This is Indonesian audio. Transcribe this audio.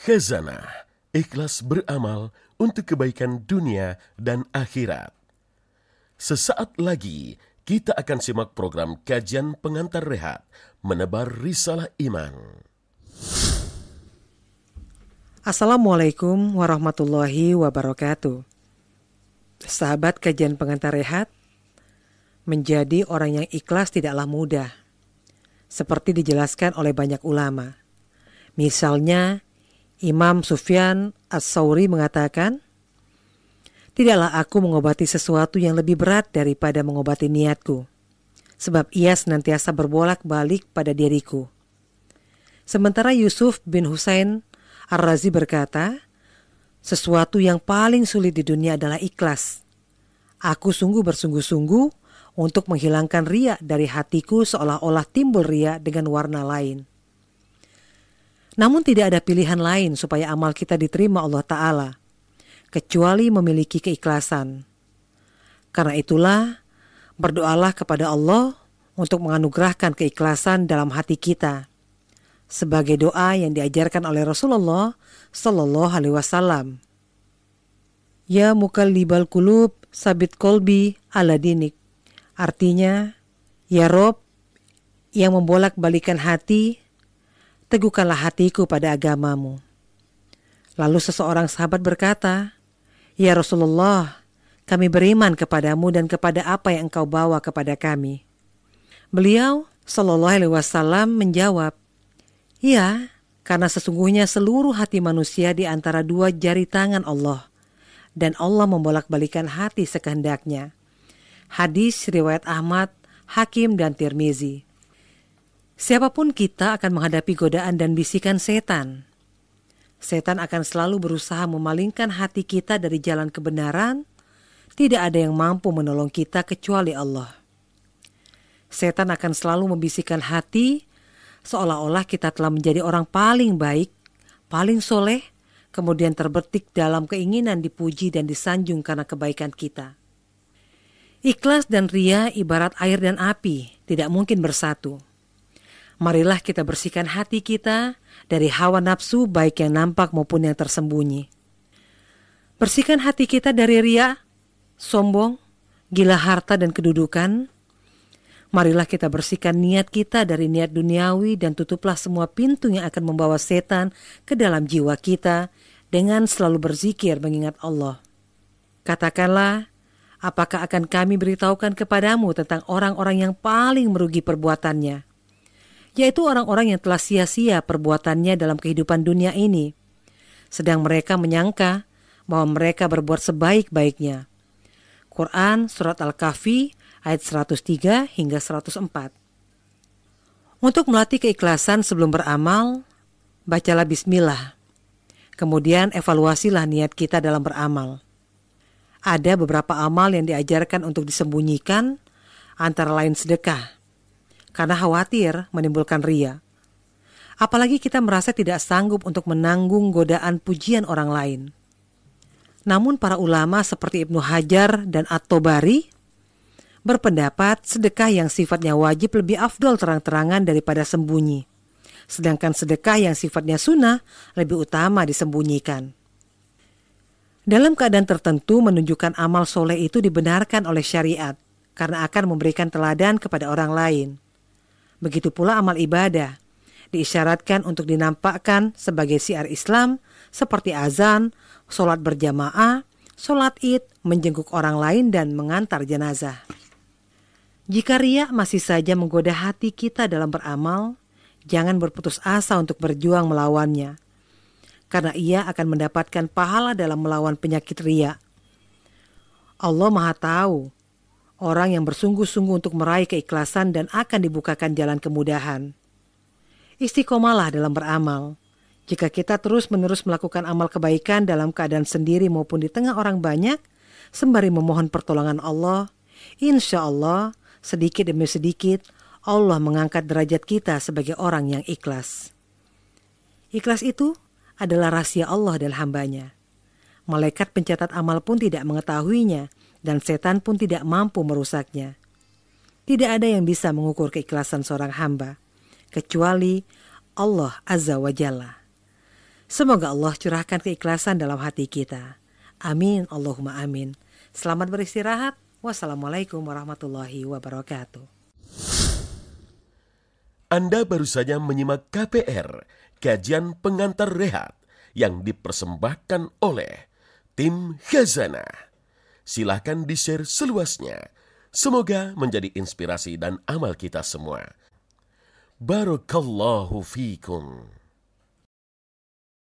Khazanah, ikhlas beramal untuk kebaikan dunia dan akhirat. Sesaat lagi kita akan simak program kajian pengantar rehat, menebar risalah iman. Assalamualaikum warahmatullahi wabarakatuh. Sahabat kajian pengantar rehat, menjadi orang yang ikhlas tidaklah mudah. Seperti dijelaskan oleh banyak ulama. Misalnya, Imam Sufyan As-Sauri mengatakan, Tidaklah aku mengobati sesuatu yang lebih berat daripada mengobati niatku, sebab ia senantiasa berbolak-balik pada diriku. Sementara Yusuf bin Husain Ar-Razi berkata, sesuatu yang paling sulit di dunia adalah ikhlas. Aku sungguh bersungguh-sungguh untuk menghilangkan ria dari hatiku seolah-olah timbul ria dengan warna lain. Namun tidak ada pilihan lain supaya amal kita diterima Allah Ta'ala, kecuali memiliki keikhlasan. Karena itulah, berdoalah kepada Allah untuk menganugerahkan keikhlasan dalam hati kita. Sebagai doa yang diajarkan oleh Rasulullah Sallallahu Alaihi Wasallam. Ya mukallibal kulub sabit kolbi ala dinik. Artinya, Ya Rob yang membolak-balikan hati, teguhkanlah hatiku pada agamamu. Lalu seseorang sahabat berkata, Ya Rasulullah, kami beriman kepadamu dan kepada apa yang engkau bawa kepada kami. Beliau, Sallallahu Alaihi Wasallam menjawab, Ya, karena sesungguhnya seluruh hati manusia di antara dua jari tangan Allah, dan Allah membolak-balikan hati sekehendaknya. Hadis riwayat Ahmad, Hakim, dan Tirmizi. Siapa pun kita akan menghadapi godaan dan bisikan setan. Setan akan selalu berusaha memalingkan hati kita dari jalan kebenaran. Tidak ada yang mampu menolong kita kecuali Allah. Setan akan selalu membisikkan hati seolah-olah kita telah menjadi orang paling baik, paling soleh, kemudian terbetik dalam keinginan dipuji dan disanjung karena kebaikan kita. Ikhlas dan ria ibarat air dan api, tidak mungkin bersatu. Marilah kita bersihkan hati kita dari hawa nafsu baik yang nampak maupun yang tersembunyi. Bersihkan hati kita dari ria, sombong, gila harta dan kedudukan. Marilah kita bersihkan niat kita dari niat duniawi dan tutuplah semua pintu yang akan membawa setan ke dalam jiwa kita dengan selalu berzikir mengingat Allah. Katakanlah, apakah akan kami beritahukan kepadamu tentang orang-orang yang paling merugi perbuatannya? Yaitu orang-orang yang telah sia-sia perbuatannya dalam kehidupan dunia ini. Sedang mereka menyangka bahwa mereka berbuat sebaik-baiknya. Quran Surat Al-Kahfi ayat 103 hingga 104 Untuk melatih keikhlasan sebelum beramal, bacalah bismillah. Kemudian evaluasilah niat kita dalam beramal. Ada beberapa amal yang diajarkan untuk disembunyikan, antara lain sedekah karena khawatir menimbulkan ria. Apalagi kita merasa tidak sanggup untuk menanggung godaan pujian orang lain. Namun para ulama seperti Ibnu Hajar dan At-Tobari berpendapat sedekah yang sifatnya wajib lebih afdol terang-terangan daripada sembunyi. Sedangkan sedekah yang sifatnya sunnah lebih utama disembunyikan. Dalam keadaan tertentu menunjukkan amal soleh itu dibenarkan oleh syariat karena akan memberikan teladan kepada orang lain. Begitu pula amal ibadah diisyaratkan untuk dinampakkan sebagai siar Islam seperti azan, sholat berjamaah, sholat id, menjenguk orang lain dan mengantar jenazah. Jika ria masih saja menggoda hati kita dalam beramal, jangan berputus asa untuk berjuang melawannya. Karena ia akan mendapatkan pahala dalam melawan penyakit ria. Allah Maha Tahu orang yang bersungguh-sungguh untuk meraih keikhlasan dan akan dibukakan jalan kemudahan. Istiqomalah dalam beramal. Jika kita terus-menerus melakukan amal kebaikan dalam keadaan sendiri maupun di tengah orang banyak, sembari memohon pertolongan Allah, insya Allah sedikit demi sedikit Allah mengangkat derajat kita sebagai orang yang ikhlas. Ikhlas itu adalah rahasia Allah dan hambanya. Malaikat pencatat amal pun tidak mengetahuinya, dan setan pun tidak mampu merusaknya. Tidak ada yang bisa mengukur keikhlasan seorang hamba, kecuali Allah Azza wa Jalla. Semoga Allah curahkan keikhlasan dalam hati kita. Amin, Allahumma amin. Selamat beristirahat. Wassalamualaikum warahmatullahi wabarakatuh. Anda baru saja menyimak KPR, kajian pengantar rehat, yang dipersembahkan oleh tim Khazana. Silahkan di-share seluasnya. Semoga menjadi inspirasi dan amal kita semua. Barakallahu fikum.